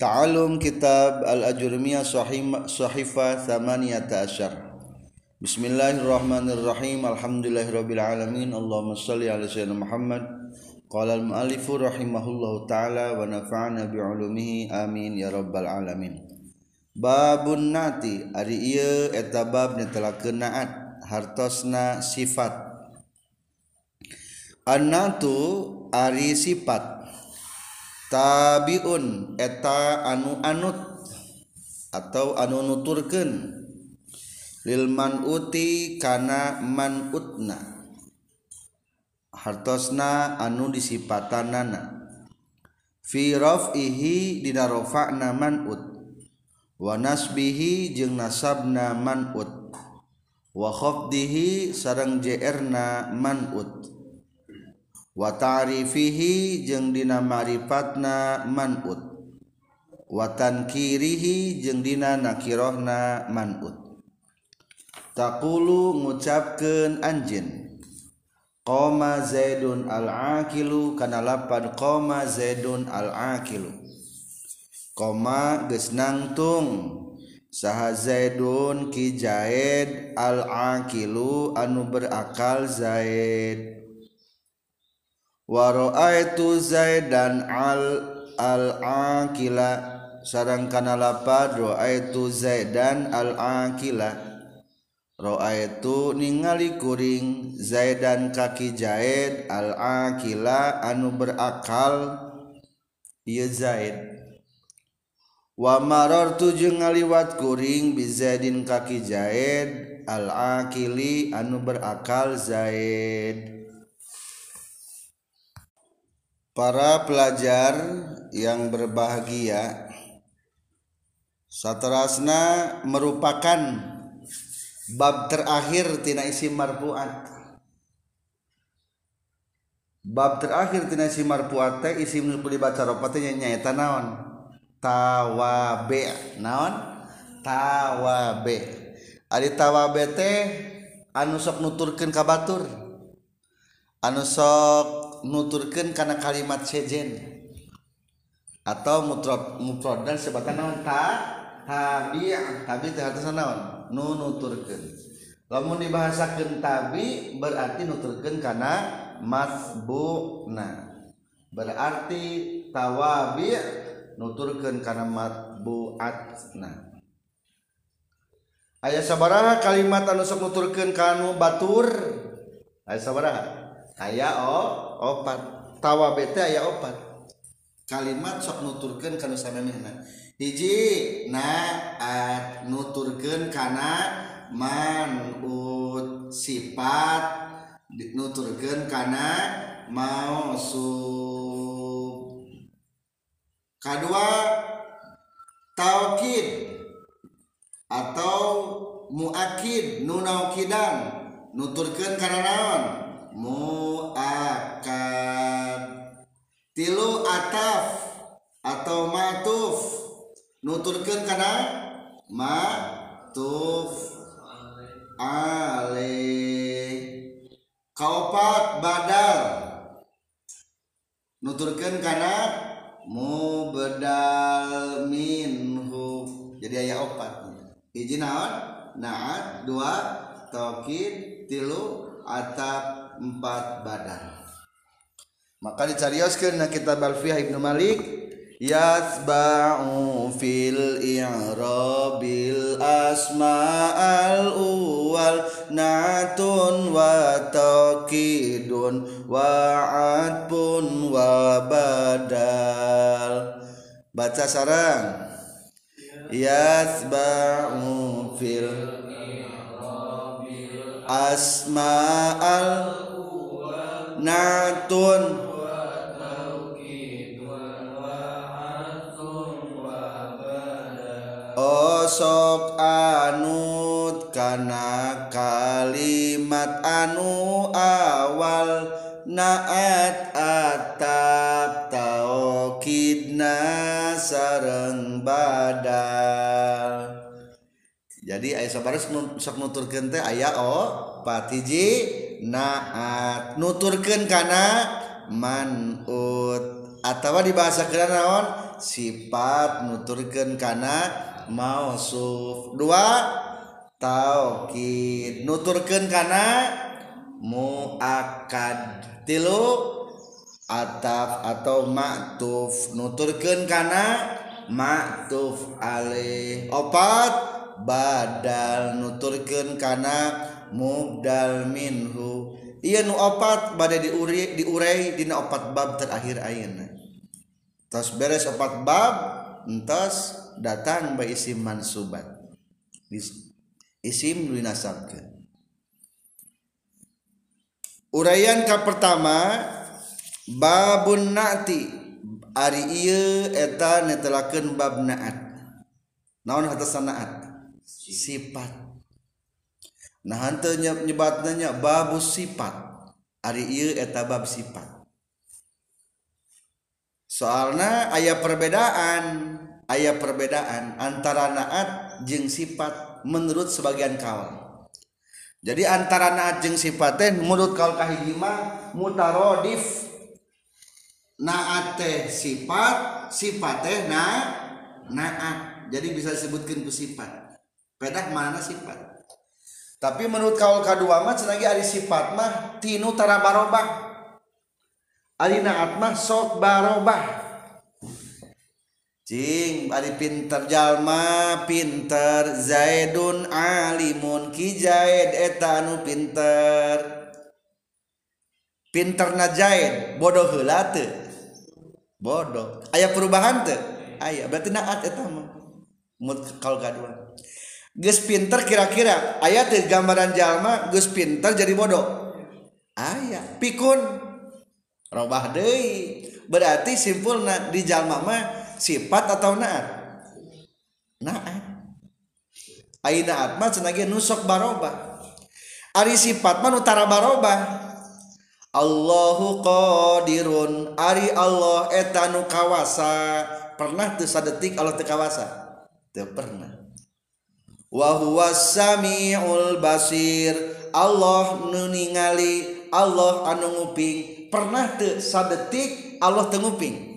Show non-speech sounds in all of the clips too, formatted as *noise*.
Ta'alum kitab al-ajurmiyah sahifah thamaniyata asyar. Bismillahirrahmanirrahim. Alhamdulillahirabbil alamin Allahumma salli ala sayyidina Muhammad. Qala al-muallifu rahimahullahu ta'ala wa nafa'ana bi'ulumihi. Amin ya rabbal alamin. Babun nati. Ari ieu eta bab telah kenaat. Hartosna sifat. An-natu ari sifat tabiun eta anu anut atau anu nuturken lilman uti kana man utna. Hartosna anu disipatanana. Fi raf'ihi dina manut man ut. Wa nasbihi jeung nasabna man ut. Wa khafdihi sareng jerna man ut. watarifihi jeung dina marifatna manut. Watan kirihi jeung dina nakirohna manut. Takulu ngucapkeun anjeun. Qoma zaidun al-aqilu kana lapan qoma zaidun al-aqilu. Qoma geus nangtung saha zaidun ki zaid al-aqilu anu berakal zaid. Waroaitu zaidan al al akila sarang kana lapad roaitu zaidan al akila roaitu ningali kuring zaidan kaki zaid al akila anu berakal. Ieu zaid. Wa marartu jeung ngaliwat kuring bi zaidin kaki zaid al akili anu berakal zaid Para pelajar yang berbahagia Satrasna merupakan bab terakhir tina isi marfuat. Bab terakhir tina isi marfuat teh isi beli baca ropatnya nyaeta naon? Tawabe. Naon? Tawabe. Ari tawabe teh anu sok nuturkeun ka batur. Anu sok nuturkan karena kalimat sejen. Atau mutrod mutrod dan sebatan naon? Ta tabi tabi terhatusan naon? Nu nuturkan lamun dibahasakan tabi berarti nuturkan karena masbuna berarti tawabi nuturkan karena matbuatna. Aya sabaraha kalimat anu sok nuturkeun kanu batur? Aya sabaraha? aya opat. Tawa bete aya opat. Kalimat sok nuturkan kana sama mena hiji naat nuturkeun kana manut sifat. Nuturkeun kana mausub. Kedua taukid atau muakid nunaukidan nuturkeun kana naon? Muakad. Tilu ataf atau matuf. Nuturkan karena matuf. Ale. Kaupat badal nuturkan karena mubedal minhu. Jadi ayat opat. Izin naon? Naat dua tokid tilu atap empat badan. Maka dicarioskeun na kitab Alfiyah Ibnu Malik yatba'u fil i'rabil asma'al uwal natun wa taqidun wa atpun wa badal. Baca sarang. Yatba'u fil asma'al natun. Osok anut kana kalimat anu awal naat atap taokidna sareng badal. Jadi ayah sabar sok nuturkeun teh aya oh, opat hiji naat. Nuturkan karena manut. Atau di bahasa naon? Sifat. Nuturkan karena mausuf. Dua taukid. Nuturkan karena muakad tilu ataf atau maktuf nuturkan karena maktuf alih. Opat badal. Nuturkan karena mubdal minhu. Ieu nu opat bade diuri diurai dina opat bab terakhir ayeuna. Tos beres opat bab entos datang ba isim mansubat. Isim dinasabkeun. Uraian ka pertama babun nati. Ari ieu eta netelakeun bab naat. Naon hatasan naat? Sifat. Nah hanteu nyebatna nya babus sifat. Ari ieu eta bab sifat. Soalna aya perbedaan aya perbedaan antara naat jeung sifat menurut sebagian kawan jadi antara naat jeung sifat teh menurut kaul kahiji mah mutarodif. Naat teh sifat sifat teh na naat. Jadi bisa disebutkan ku sifat. Pedah mana sifat tapi menurut kaul kedua mah cenah ari sifat mah tinu tara barobah. Ari naat mah sok barobah. Cing ari pinter jalma pinter zaidun alimun ki zaid eta anu pinter. Pinter najaid bodoh heula teu. Bodoh. Aya perubahan teu? Aya berarti naat eta mah. Mut kaul kadua. Gus pinter kira-kira. Ayah tuh gambaran jalma gus pinter jadi bodoh. Ayah pikun. Robah deh berarti simpul na di jalma mah sifat atau naat? Naat. Ayah naat mah cenagi nusok barobah ari sifat mah nutara barobah Allahu qadirun. Ari Allah etanu kawasa. Pernah tuh sadetik Allah teu kawasa? Teu pernah wahwasamiul Basir. Allah nuningali Allah anu nguping. Pernah te sadetik Allah tenguping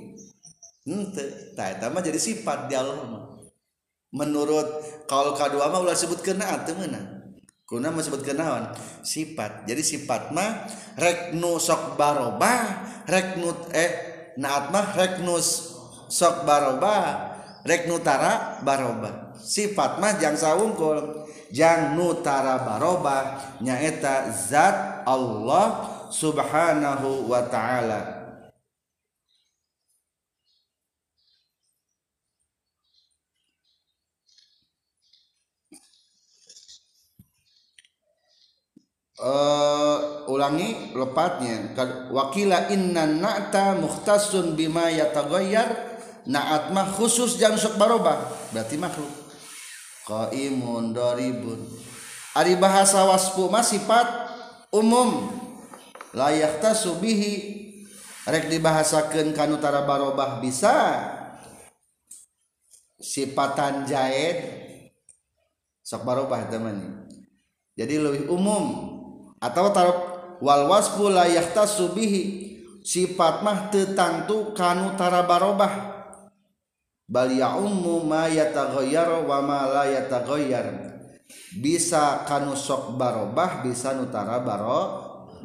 hmm, te, ta, ta, jadi sifat di Allah ma. menurut kalau kedua mah ulah sebut kena ah, temenan kuna disebut kenawan sifat. Jadi sifat mah reknu sok barobah reknu eh naat mah reknus sok barobah reknutara barobah sifat mah jang saungkul. Jang Nutara Barobah nyaeta zat Allah subhanahu Wa Ta'ala. Uh, ulangi lepatnya. Wakila inna na'ta muhtasun bima yataghayyar. Na'at mah khusus jang sok barobah berarti makhluk. qaimun daribun. Ari bahasa wasfu mah sifat umum. Layak tasubihi rek dibahasakeun kanu tara barobah bisa. Sifatan jaid sok barobah teman jadi lebih umum. Atau tarap wal wasfu layak tasubihi sifat mah tetangtu kanutara barobah. bal ya'ummu ma yataghayyaru wa ma la yataghayyar bisa kanu sok barobah bisa nutara baro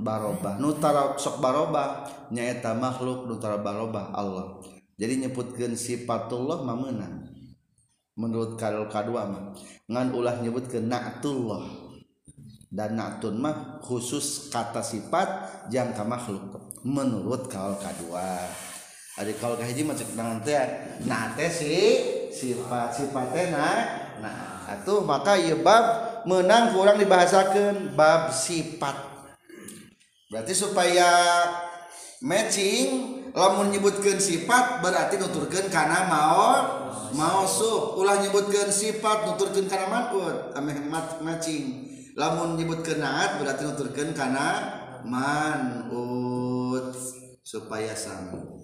barobah. Nutara sok barobah nyaeta makhluk nutara barobah Allah. Jadi nyebutkan sifatullah mah menang menurut kadul kadua mah ngan ulah nyebutkan na'tullah dan na'tun mah khusus kata sifat jangka makhluk. Menurut kadul kadua. Ari kalau kahiji mah cek teh? Nah teh si sifat sifat teh nah. Nah atuh maka ieu bab menang kurang dibahasakeun bab sifat. Berarti supaya matching lamun nyebutkeun sifat berarti nuturkeun kana mau mausuf. Ulah nyebutkeun sifat nuturkeun kana maf'ul ameh matching. Lamun nyebutkeun naat berarti nuturkeun kana manut supaya sama.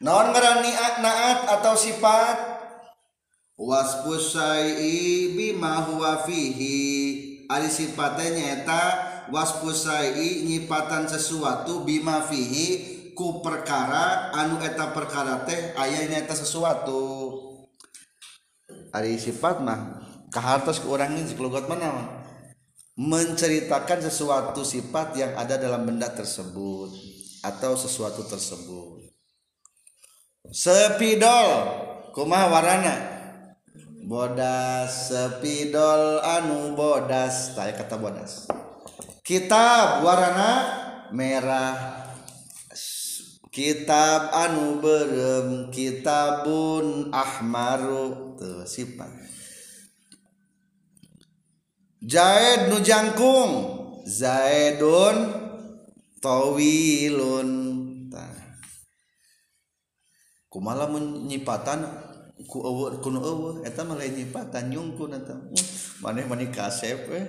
Naon ngaran naat atau sifat? Waspusai bima huwa fihi. Ari sifatnya nyata waspusai nyipatan sesuatu bima fihi. Ku perkara anu eta perkara teh ayahnya eta sesuatu. Hari sifat mah kehartos ke orang ini kelugat mana menceritakan sesuatu sifat yang ada dalam benda tersebut atau sesuatu tersebut sepidol. Kumaha warna bodas sepidol anu bodas. Tanya kata bodas. Kitab warna merah. Kitab anu berem. Kitabun ahmaru. Tuh sifat Zaid nu jangkung. Zaidun tawilun kumaha menyipatan ku eueuh kuno eueuh eta mah lain nyipatan nyungkun eta. Maneh mani kasep we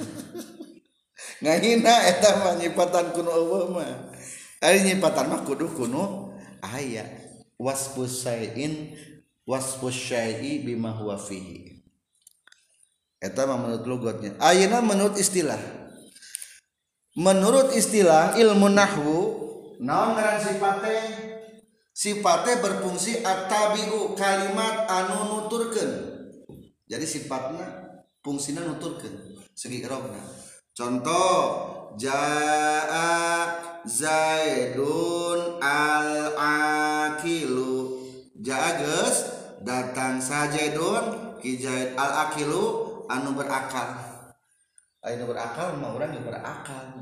*laughs* ngahina eta mah nyipatan kuno eueuh mah. Ari nyipatan mah kudu kuno aya. Wasfus syai'in wasfus syai'i bima huwa fihi. Eta mah menurut lugotnya ayeuna menurut istilah. Menurut istilah ilmu nahwu naon ngaran sifate sifate berfungsi at-tabi'u kalimat anu nuturkeun. Jadi sifatnya fungsina nuturkeun. Segi irobna contoh jaa zaidun al akilu jaa geus datang sajaidun ki zaid al akilu anu berakal. Anu berakal mah orang yang berakal.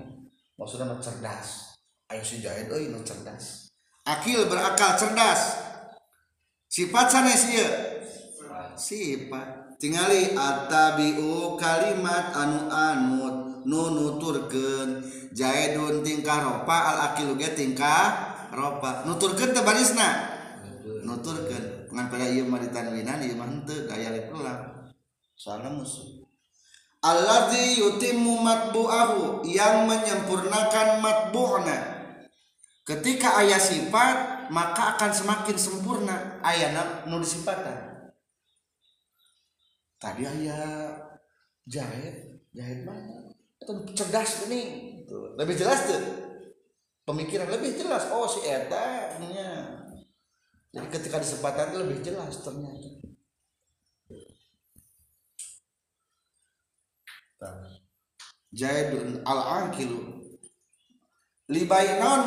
Maksudnya cerdas. Ayo si jahit euy nu cerdas akil berakal cerdas. Sifat sanes ieu. Sifat. Tingali atabiu kalimat anu anut nu nuturkeun. Jaedun tingkah ropa al akilu ge tingkah ropa. Nuturkeun teh barisna. Nuturkeun. Ngan pada ieu mah ditanwinan ieu mah henteu gaya lepelang soalna musuh. Alladzi yutimmu matbu'ahu yang menyempurnakan matbu'na. Ketika ayat sifat maka akan semakin sempurna ayat nu disifatan tadi ayat jahit jahit mana? Itu cerdas ini. Lebih jelas tuh. Pemikiran lebih jelas. Oh si eta jadi ketika disepatan itu lebih jelas ternyata. Zaidun al-aqilu. Libayanon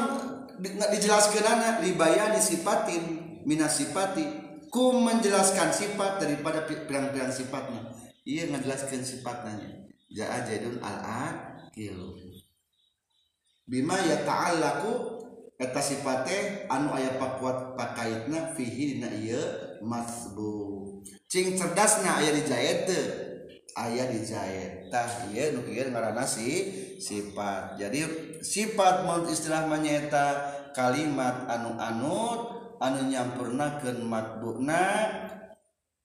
dijelaskan anak ribaya sifatin minasipati. Ku menjelaskan sifat daripada pirang-pirang sifatnya. Ia menjelaskan sifatnya. Jaa jadun al aqil bima ya ta'allaku eta sifate anu aya pakuat pakaitna fihi dina ieu masbu. Cing cerdasna aya di jaya ayah di zaitah ya nukir ngarana si sifat. Jadi sifat maut istilah menyeta kalimat anu anut anu nyampurnakeun matbuna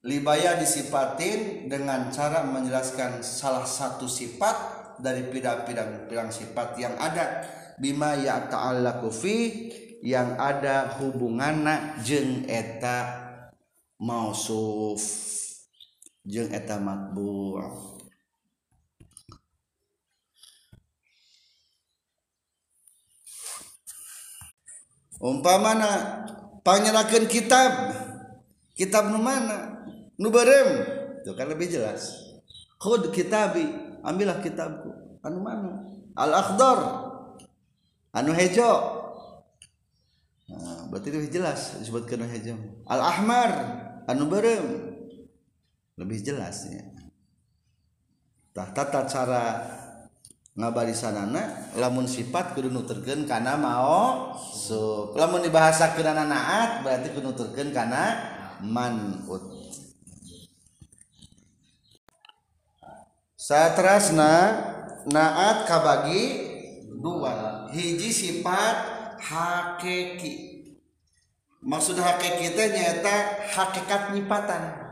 libaya disipatin dengan cara menjelaskan salah satu sifat dari pirang-pirang sifat yang ada. Bima ya ta'allaku fi yang ada hubunganna jeung eta mausuf. jeung eta matbu umpamana panyerakeun kitab kitab nu mana? Nu barem itu kan lebih jelas. Khud kitabi ambillah kitabku. Anu mana? Al akhdar anu hejo. Nah, berarti lebih jelas disebutkan hejo. Al ahmar anu bareng lebih jelasnya tah tata cara ngabarisanana lamun sifat kudu nuturkeun kana mau so lamun dibahasakeun naat berarti kudu nuturkeun kana manut. Satrasna naat kabagi dua. Hiji sifat hakiki maksud hakiki teh nyata hakikat nyipatan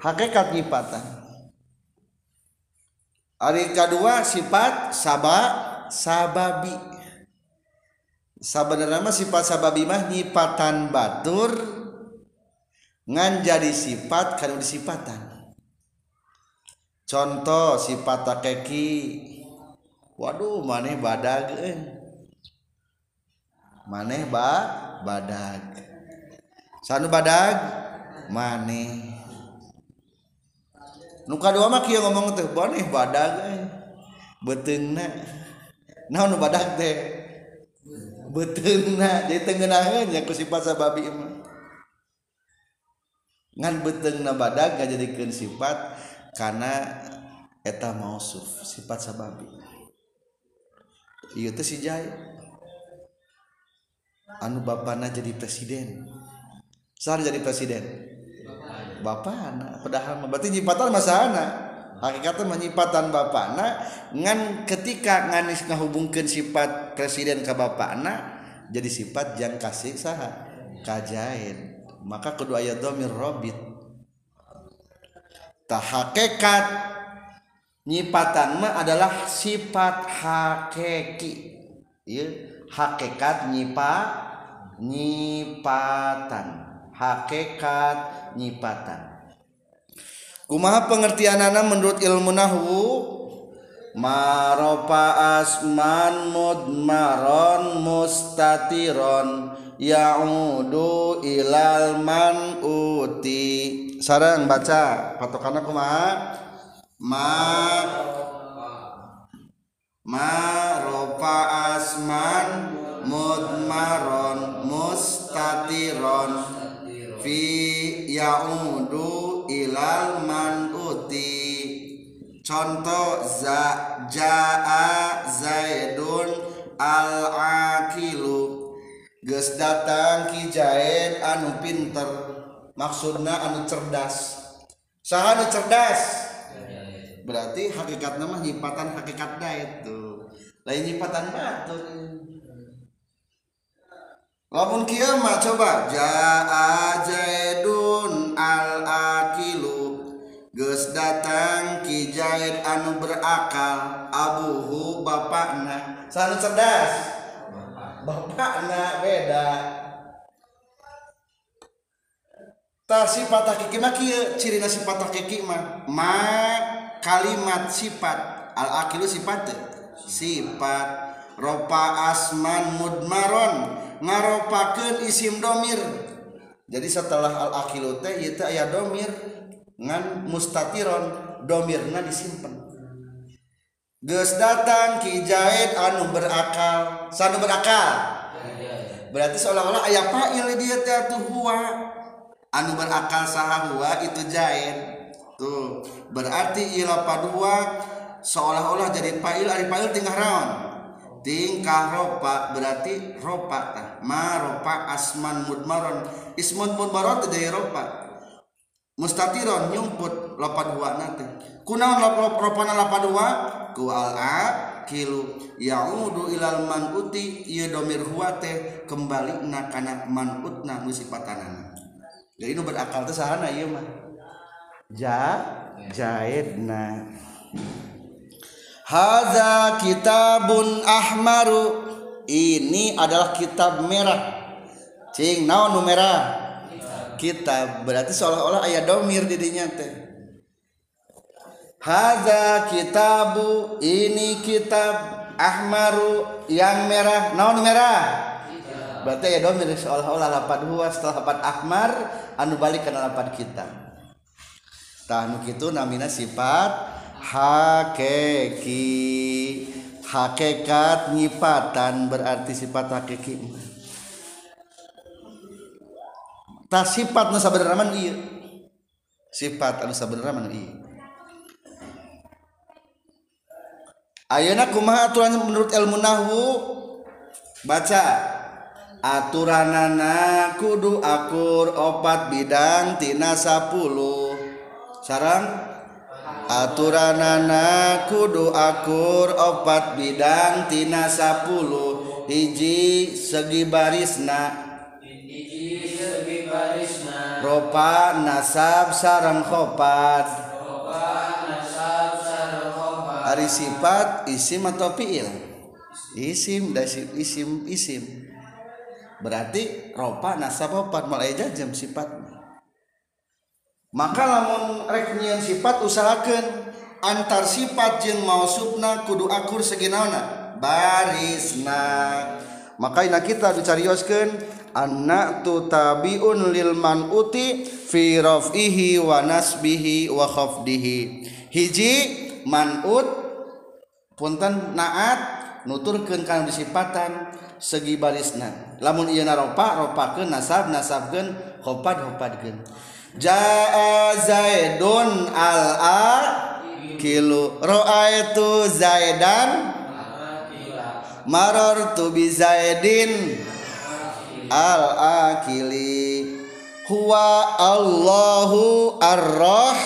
hakikat nyipatan. Hari kedua sifat sabak sababi. Sebenarnya mah sifat sababi mah nyipatan batur ngan jadi sifat kalau disipatan. Contoh sifat takeki Waduh maneh badag eh. maneh ba badag. Sanu badag? Maneh nuka dua mah kieu ngomong teh boneh badag beuteungna naon badag teh? Beuteungna jadi tengenaheun nya ku sifat sababi mah. Ngan beteungna badag ngajadikeun sifat kana eta mausuf sifat sababi ieu teh si jai. Anu bapana jadi presiden. Sar jadi presiden. Bapana padahal berarti nyipatan masana hakikatnya menyipatan bapana ngan ketika nganis ngahubungkeun sifat presiden ke bapana jadi sifat yang kasih saha kajain. Maka kedua ayat domir robit. Tak hakikat nyipatan mah adalah sifat hakiki ya hakikat nyipat nyipatan hakikat nyipatan. Kumaha pengertianana menurut ilmu nahwu? Maropa asman mudmaron mustatiron ya'udu ilal man uti. Sarang baca patokanna kumaha? Ma ma ropa asman mudmaron mustatiron fi yaudu ilal man'uti contoh za jaa zaidun al akilu geus datang ki zaid anu pinter. Maksudna anu cerdas. Saha anu cerdas? Berarti hakikat nama nyipatan hakikat da itu lain nyipatan batu lamun kiamat coba. Jaa al akilu geus datang ki jaid anu berakal. Abuhu bapakna. Sanu cerdas. Bapakna beda. Ta sifat hakiki mah kieu cirina sifat hakiki mah. Ma kalimat sifat. Al akilu sifat sifat. Ropa asman mudmaron ngaropakeun isim domir. Jadi setelah al akilu teh ieu teh aya domir ngan mustatiron domirna disimpen. Geus datang ki jaid anu berakal. Sanu berakal? Berarti seolah-olah aya fa'il dia teh anu berakal saha huwa itu jaid. Tuh berarti ila padua seolah-olah jadi fa'il ari fa'il tingkah raon tingkah ropa berarti ropa tah. Maropa asman mudmaron ismun mudmaron teh jadi ropa. Mustatiron nyumput lapan dua nanti kunaon ropana lapan dua ku al akilu. Yaudu ilal mankuti ieu domir huwa teh kembali na kana mankutna nu sifatanana jadi nu berakal teh sahana ieu mah. Ja jaidna Haza kitabun ahmaru. Ini adalah kitab merah. Cing naon nu merah? Kitab. Berarti seolah-olah ayat domir didinya teh. Haza kitabu. Ini kitab ahmaru yang merah. Naon merah? Berarti ya domir seolah-olah lapan huwa setelah lapan ahmar anu balik ke lapan kitab. Tah kitu namina sifat hakiki hakikat nyipatan berarti sifat hakiki ta sifat nu sabenerna man ieu sifat sabenerna man ieu ayeuna kumaha aturan menurut ilmu nahwu baca. Aturanana kudu akur opat bidang tina sapuluh. Sarang aturanana kudu akur opat bidangtina 10 hiji segi barisna. Ropa nasab sarang khopat. Ari sifat isim atau fiil? Isim dasib isim isim. Berarti ropa nasab khopat mulai jajam sifat. maka lamun reunion sifat usahakan antar sifat jeung mausubna kudu akur seginauna barisna. Maka ina kita dicarioskeun anna tu tabiun lil man uti fi raf'ihi wa nasbihi wa khafdihi. Hiji manut punten naat nuturkeun kana disifatan segi barisna. Lamun ieu naropa ropakeun nasab nasabkeun khopad khopad jaa zaidun al a kilu roaitu zaidan? Marortu bi zaidin. Al akili huwa allahu arroh.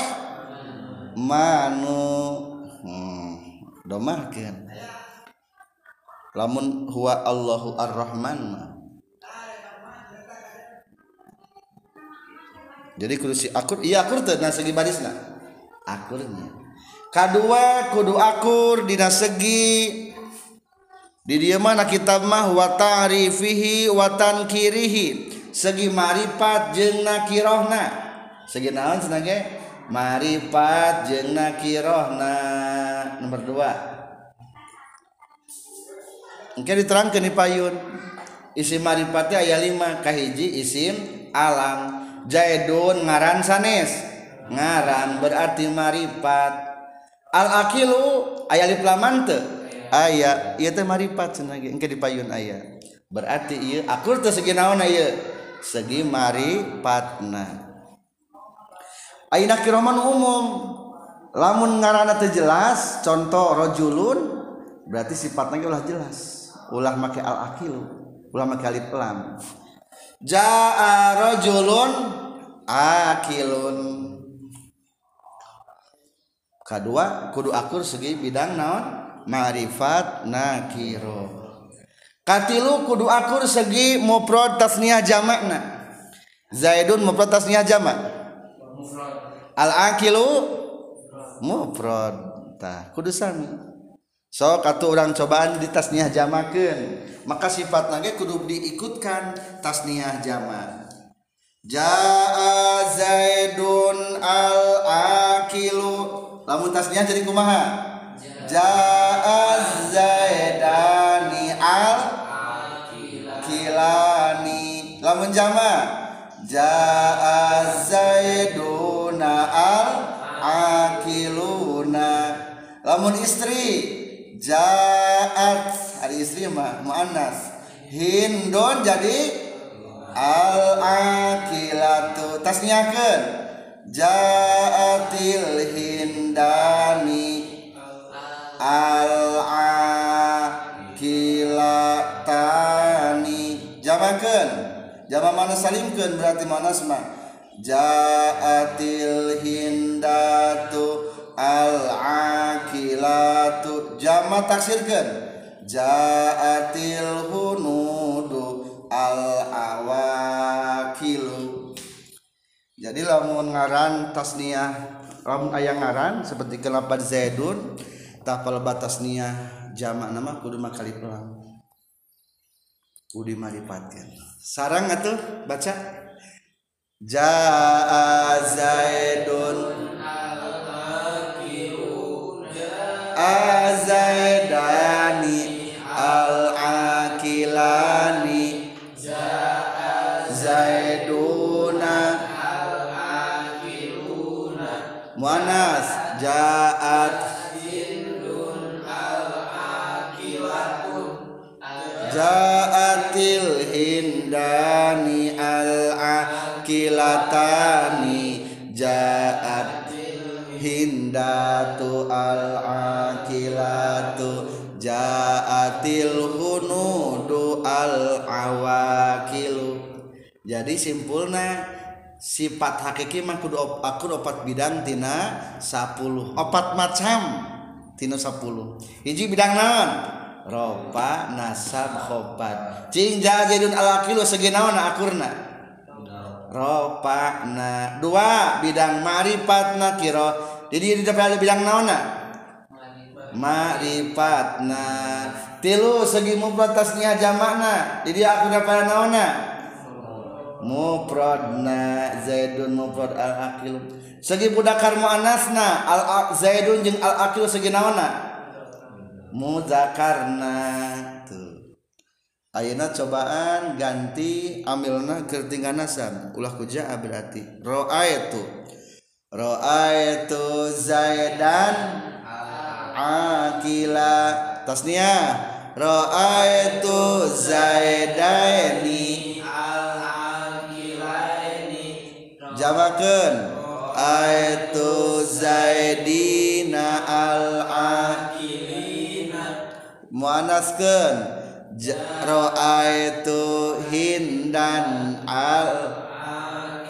Manu. Hmm, domahkan lamun huwa allahu arrahman mah. Jadi kudu si akur iya akur teh na segi barisna. Akurnya. Kedua kudu akur dina segi. Di dia mana kitab mah wa ta'rifihi wa tankirihi. Segi marifat jeung nakirohna. Segi naon cenah ge? Marifat jeung nakirohna. Nomor 2 Engke diterangkeun di payun. Isim marifatnya aya 5 kahiji isim alam Jaidun ngaran sanes. Ngaran berarti marifat al akilu aya lip laman teu aya ieu teh marifat cenah ge engke dipayun aya. Berarti ieu akur teh segi naon ieu? Segi maripatna. Aina kiroman umum. Lamun ngaranna teu jelas contoh rojulun berarti sifatnya ulah jelas. Ulah make al akilu ulah make alif lam. jaa rajulun akilun. Kedua kudu akur segi bidang naon? Ma'rifat nakiro katilu kudu akur segi mufrad tasniyah jamakna zaidun mufrad tasniyah jamak al akilu mufrad. Tah kudu sami. so kata orang cobaan di tasniah jamakeun maka sifat nage kudu diikutkan tasniah jama jaa zaidun al akilu lamun tasniah jadi kumaha? Jaa zaidani al kilani lamun jama jaa zaiduna al akiluna lamun istri? jaat. Hari istri mah muannas. Hindun jadi al akilatu tasniakeun jaatil hindani. Al akilatani jamakeun. Jama mana salimkeun berarti manas mah. Jaatil hindatu. al-akilatu jama taksirkan jaatil hunudu al-awakilu. Jadi lamun ngaran tasniah lamun ayang ngaran seperti kelapan zaidun tapal batas niah jamak nama kudu makali pelang kudu malipatkan sarang atuh baca? Jaa zaid jadi simpulnya sifat hakiki mah kudu op, akur opat bidang tina 10 opat macam tina 10 hiji bidang naon? Ropa nasab khobat cing jajidun alakilu segi naon akurna? Ropa na. Dua bidang marifat na kiro. Jadi di depan ada bidang naon marifat na. Tilu segi mubrat tasnya jamakna jadi akurna pada naona mupradna Zaidun muprad al akil segi budak karmu anasna al Zaidun jeung al akil segi naona muzakarna. Tuh. Ayeuna cobaan ganti amilna keur tinganasam ulah ku jaa berarti. Raaitu raaitu Zaidan akila tasniah raaitu Zaidaini. Jamakeun Aitu Zaidina al-akilina. Muanaskeun Ra'aitu Hindan al-kilata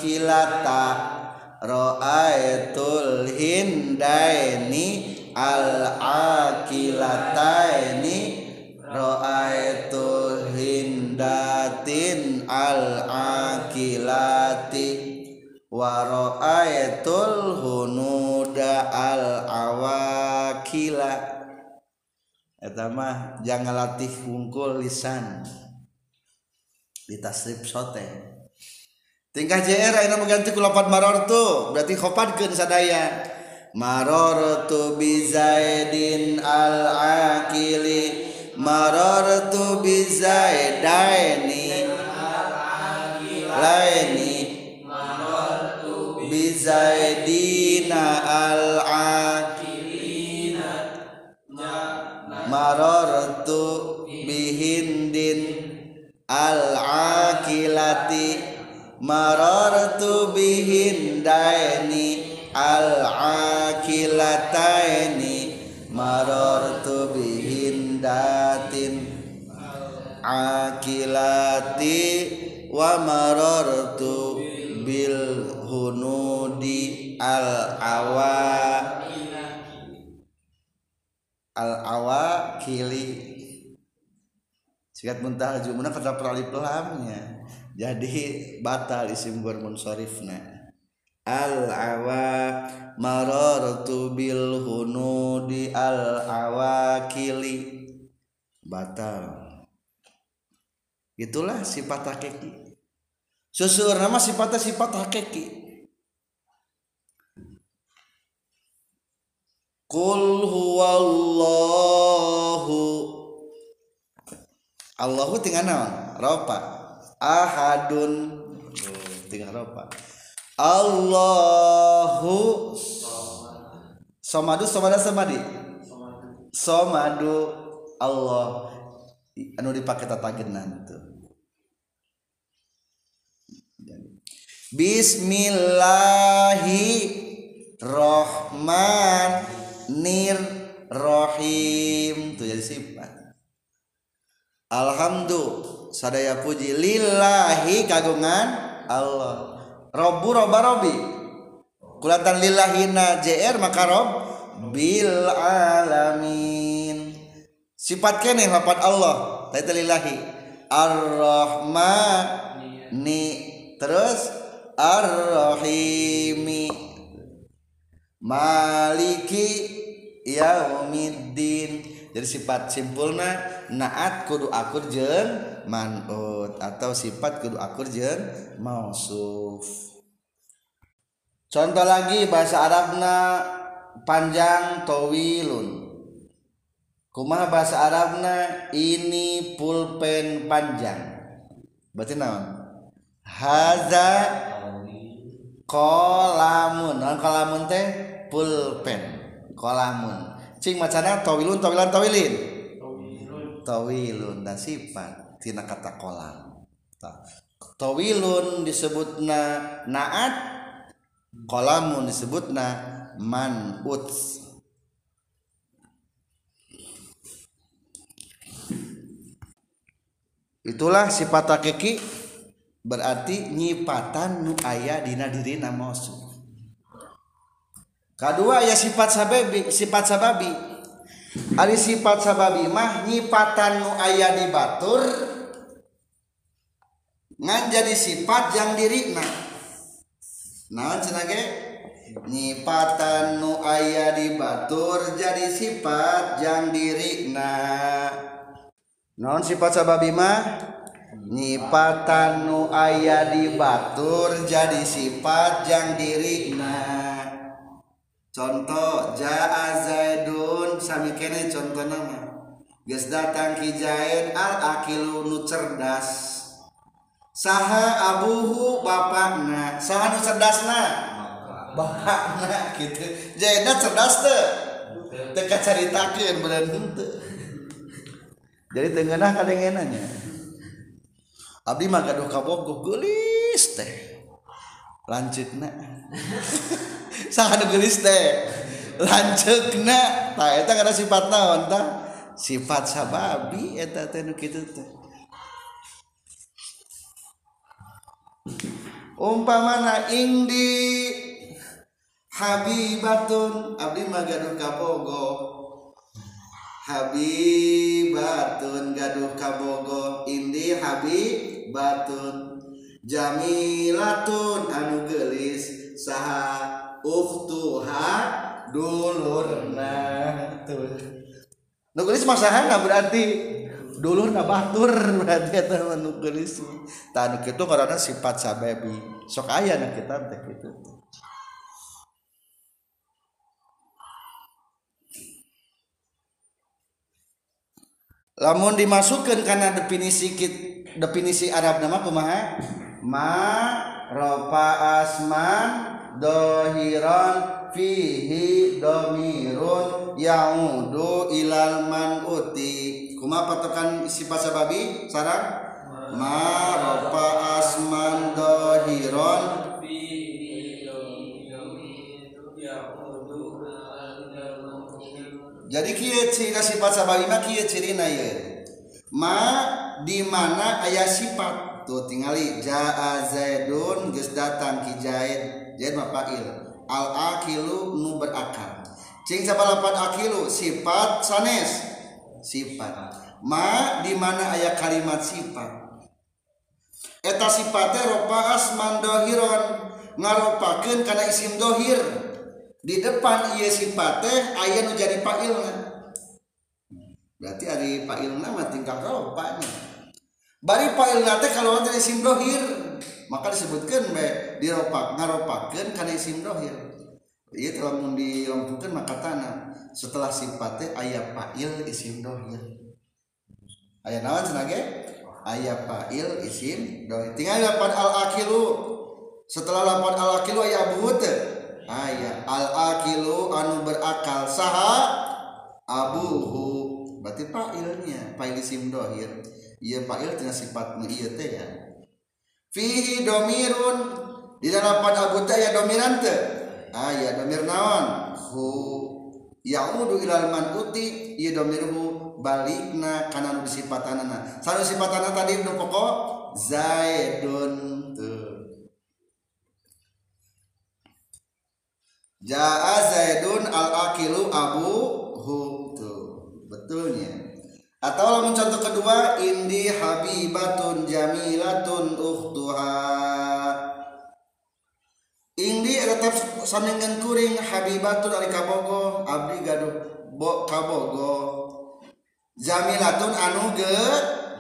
Ra'aitul Hindaini al-akilataini. Ra'aitu hindatin al-akilati waraayatul hunuda al awakila eta mah jangan latih wungkul lisan. Di tasrif soteng tingkah JR ayeuna mengganti ku lapan maror tuh berarti khopadkeun sadaya. Maror tu bizaidin al akili maror tu bizaidaini lain marartu bil hunudi al awa al awa kili. Sikat muntah jumlah kata peralip lamnya jadi batal isim gur munsharifna al awa marartu bil hunudi al awakili batal. Itulah sifat hakiki susur nama sifatnya sifat hakiki. Qul huwallahu. Allahu tinggal naon? Ropa. Ahadun. Tinggal ropa. Allahu somadu somada samadi somadu. Allah. Anu dipakai tatagenan tuh Bismillahirrahmanirrahim tuh jadi sifat. Alhamdulillah sadaya puji lillahi kagungan Allah. Robbu roba robi kulatan lillahina jr maka rob bil alamin. Sifat kene lapat Allah. Tadi lillahi. Ar-rahman ni terus ar-rahimi. Maliki yaumiddin. Jadi sifat simpulna naat kudu akur jeung manut atau sifat kudu akur jeung mausuf. Contoh lagi bahasa Arabna panjang towilun kumaha bahasa Arabna? Ini pulpen panjang. Berarti naon haza kolamun. Non kolamun teh pulpen. Kolamun. Cing macana tawilun tawilan tawilin. Tawilun dan sifat tina kata kolam. Tawilun disebutna naat kolamun disebutna manut. Itulah sifat hakiki berarti nyipatan nu aya dina dirina mausuf kedua ya sifat sababi sifat sababi. Ari sifat sababi mah nyipatan nu aya di batur ngan jadi sifat yang dirina. Naon cenah nyipatan nu aya di batur jadi sifat yang dirina. Naon sifat sababi mah nyipatan nu aya di Batur jadi sifat yang dirikna. Contoh jaa Zaidun sami kene contoh nama. Geus datang ki Zaid al akilu nu cerdas. Saha abuhu bapakna saha nu cerdasna? Bapakna gitu. Zaidna cerdas teh. Teu ceritakeun bener teu jadi tengenah kadengenanya Abdi mah gaduh kabogoh gelis teh. Lancetna *laughs* sangat gelis teh? Lanceukna. tah eta kana sifat naon tah sifat sababi eta teh nu kitu teh. Umpamana indi habibatun abdi mah gaduh kabogoh Habibatun gaduh kabogo indi habi Habib Jamilatun anu gelis saha uhtuha dulurna. Tuh. Nu gelis masahana berarti dulur na batur berarti eta nu gelis. Tah ngaranna sifat sababi sok aya na kitab teh kitu. Lamun dimasukkan karena definisi definisi Arab nama kumaha ma? Ropa asman dohiron fihi domirun yaudu ilal man uti kuma patokan sifat sababi sarang? Ma ropa asman dohiron jadi kia ciri sifat sababi mah kia ciri na ye ma di mana ayah sifat? Tuh tingali jaa zaidun geus datang ki zaid zaid mah fa'il. Al akilu nu berakal. Cing sabalapan akilu sifat sanes. Sifat. Ma di mana ayah kalimat sifat? Eta sifatnya ropa asman dohiron ngaropakeun kana isim dohir. Di depan ieu sifat teh aya nu jadi fa'ilna. berarti hari Pak Ilna mah tingkah karopa bari Pak Ilna teh kalau jadi isim dohir maka disebutkan be diropak ngaropakeun karena isim dohir iya telah dilompukan maka tanah. Setelah sifatnya ayat Fa'il isim dohir ayat nawan senage ayat Fa'il isim dohir tinggal lapan al-akilu. Setelah lapan al-akilu ayah abu ayat al-akilu anu berakal saha? Abuhu berarti fa'ilnya fa'il isim dohir. Iya fa'il tina sifat nu ieu teh ya. Fihi domirun. Di dalam pada abu teh ya domiran teh. Aya domir naon? Hu. Yaudu ilal man uti. Ieu domirhu balikna kana nu disifatanana sanu sifatana tadi nu pokok zaidun tuh Jaa Zaidun al akilu abu hu tuh betulnya atau lamun contoh kedua indi habibatun jamilatun ukhtuha. Indi tetap sanengan kuring habibatun ari kabogo abdi gaduh bo kabogo. Jamilatun anu ge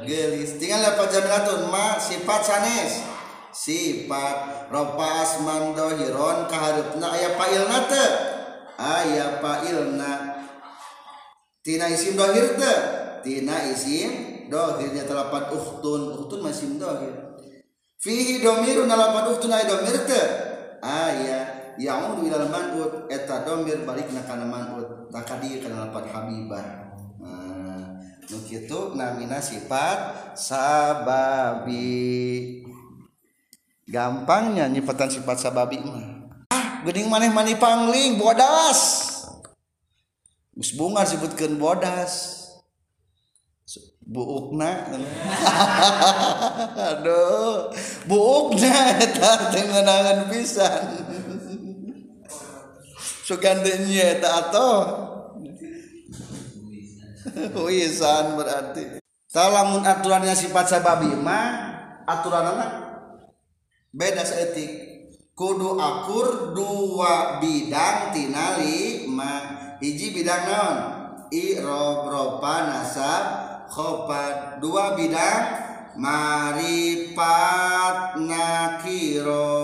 gelis. Tinggal apa jamilatun? Ma sifat sanes. Sifat. Ropa asman dohiron kaharupna ayah pailna te ayah pailna tina isim dohir te tina isim dohirnya telapat uhtun. Uhtun masih dohir. Fihi domirun nalapat uhtun ayah domir te ayah yang ilal manut. Eta domir balik kana manut. Takadi kana lapat habibah nah, begitu namina sifat sababi. Gampangnya nyifatan sifat sababi mah. Ah gening maneh mani pangling bodas bunga sebutkan bodas. Buukna. *laughs* Aduh buukna eta teu ngeunangan pisan. *laughs* Sugan teh nya eta atoh. *laughs* Wisan berarti. Talamun aturannya sifat sababi mah aturanana beda seetik kudu akur dua bidang tinali mah. hiji bidang naon iroba nasab khofa dua bidang. Maripat nakiro.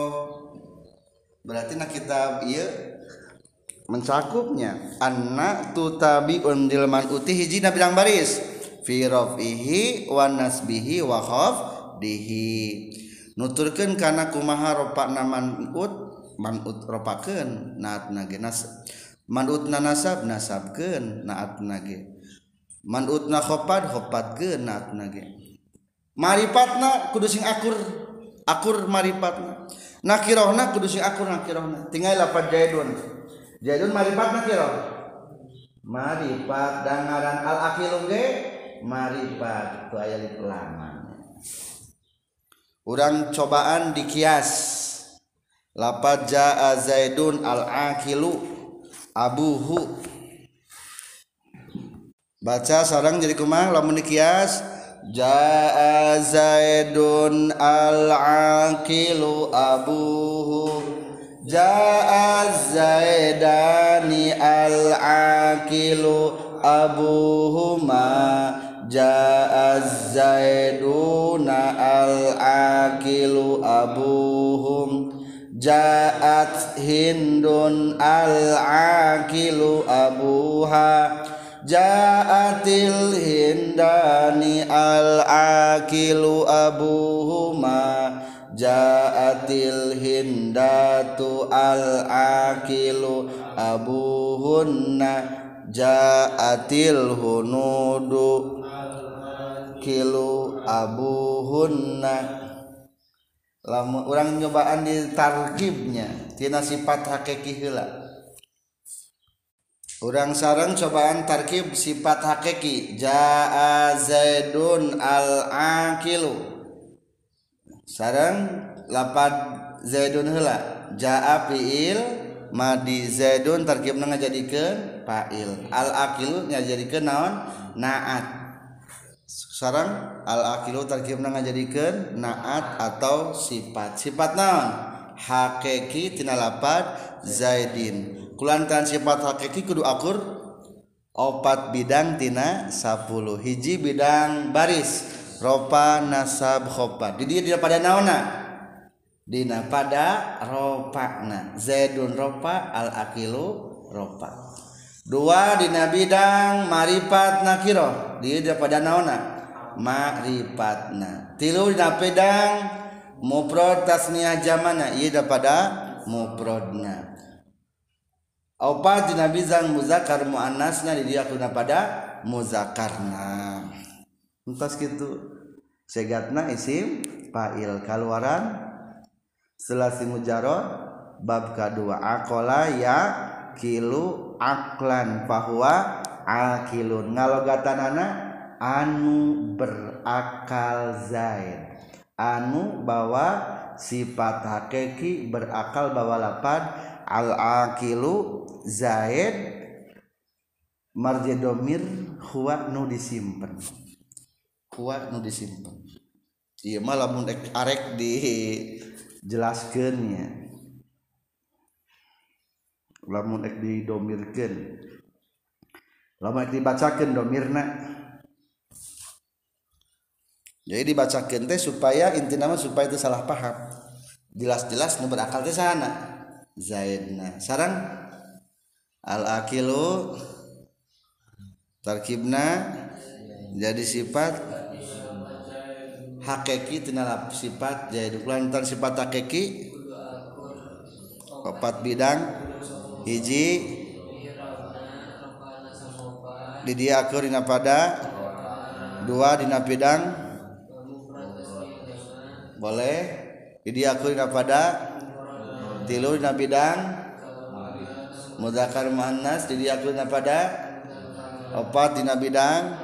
Berarti nak kitab iya. Mencakupnya. Anna tutabi undil man uti hiji na bilang baris. Fi rafihi wa nasbihi wa dihi. Nuturkeun kana kumaha ropa naman ut man ut ropakeun na nagenas manut na nasab nasabkeun naat nage. Manut na khopad khopad naat nage. Maripatna kudu sing akur akur maripatna nakirohna kudu sing akur nakirohna. Tinggal lapat jaidun. Jaidun maripat nakiroh maripat dan ngaran al akilung ge maripat tu aya di urang cobaan dikias. Lapat jaa zaidun al akilu abuhu baca sarang jadi kumah lamun dikias jaa zaidun al akilu abuhu jaa zaidani al akilu abuhuma jaa zaiduna al akilu abuhum jaat Hindun al-aqilu abuha. Jaatil hindani al-aqilu abuhuma. Jaatil hindatu al-aqilu abuhunna. Jaatil hunudu kilu abuhunna. lama orang nyobaan di targibnya tina sifat hakiki heula. Orang sarang cobaan tarkib sifat hakiki jaa zaidun al aqilu sarang lapad zaidun heula jaa fiil madi zaidun tarkibna ngajadikeun fa'il. Al aqilu ngajadikeun naon? Naat. sekarang al-akilu tarkibna ngajadikeun naat atau sifat sifat naon hakiki tina lapad zaidin. Kulantaran sifat hakiki kudu akur? Opat bidang tina sapuluh. Hiji bidang baris. Ropa nasab khopat di dia pada naona? Dina pada ropakna. Zaidun ropa al-akilu ropa. Dua dina bidang marifat nakiroh dia pada naona. Maripatna. Tilu dina bidang muprod tasniah jamana. Iya pada muprodna. Opat dina bizang muzakkar muannasna di dia kuna pada muzakarna. Entas gitu. Segatna isim fa'il kaluaran. Selasi mujarrad bab kedua akola ya kilu aklan bahwa akilun. Ngalogatanana anu berakal zaid anu bawa sifat hakiki berakal bawa lapan al akilu zaid marjedomir huwa nu disimpen. Huwa nu disimpen. Iya mah lamun arek dijelaskeunnya lamun ek didomirkeun. Lamun ek dibacakeun domirna jadi dibacakeun teh supaya intina mah supaya itu salah paham. Jelas-jelas nu berakal teh sana. Zaidna. Sarang? Al akilu tarkibna. Jadi sifat hakiki tina sifat jadi lantaran sifat hakiki opat bidang. Hiji didiakur dina pada dua dina bidang boleh. Didiakur dina pada tilu dina bidang mudzakkar muannas didiakur dina pada opat dina bidang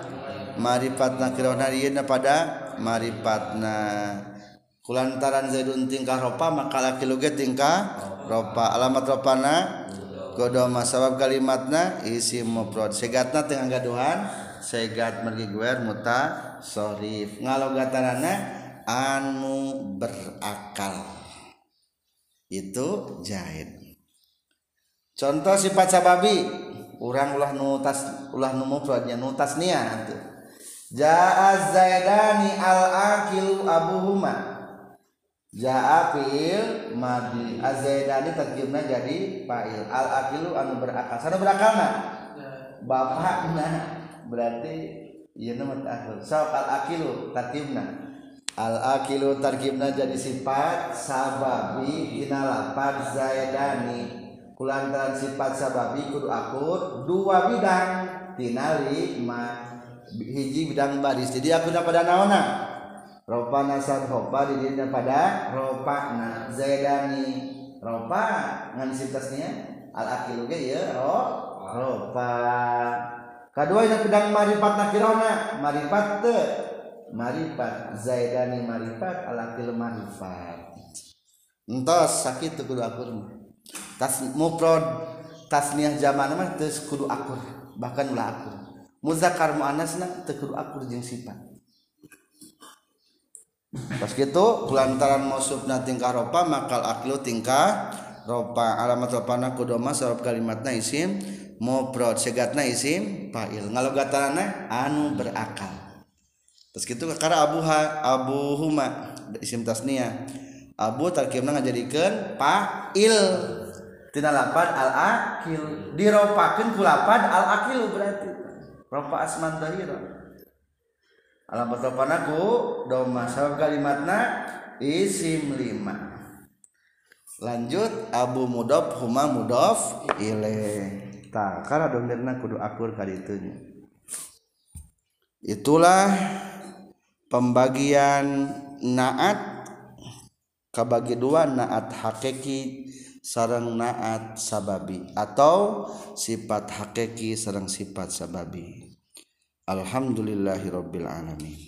maripatna kirona ieu pada maripatna kulantaran zaidun tingkah ropa maka laki luge tingkah ropa. Alamat ropana Godoma sabab kalimatna isi mufrad. Segatna teu gaduhan, segat mergi guer muta sorif. Ngalogatanana anu berakal. Itu jahit. Contoh sifat sababi urang ulah nu tas ulah nu mufradnya nu tasnia Jaa Zaidani al-aqilu abuhuma Jaa fi'il madi azaidani takdirna jadi fa'il. Al aqilu anu berakal. Sana berakalna? Bapakna berarti ieu mah ta'khir so al aqilu takdirna al aqilu tarkibna jadi sifat sababi dina lafaz zaidani kulantaran sifat sababi kudu akur dua bidang. Tina lima hiji bidang baris. Jadi aku dapat danaona ropa hopa di dirinya pada ropa na zaidani. Ropa ngan sitasnya? Al akilu ge ya ro ropa kedua yang bidang marifat nakirona marifat te. Marifat zaidani marifat al akilu marifat entos sakit kudu akur tas muprod tasniah zaman mah teu kudu akur. Bahkan ulah akur. Muzakkar muannasna teu kudu akur jeung sifat pas gitu kulantaran mausubna tingkah ropa makal aklu tingkah ropa. Alamat ropana kudoma sarof kalimatna isim muprod segatna isim fa'il. Ngalogatanana anu berakal. Terus gitu karena abu ha, abu huma isim tasnia. Abu tarkibna ngajadikeun fa'il. Tina lapad al akil. Diropakeun kulapad al akil berarti. Ropa asman dahira alamat ropanaku doma sabab kalimatna isim lima. Lanjut abu mudof huma mudof ile. Tak karena domirna kudu akur itu itulah pembagian naat kabagi dua naat hakiki sarang naat sababi atau sifat hakiki sarang sifat sababi Alhamdulillahi Rabbil Alamin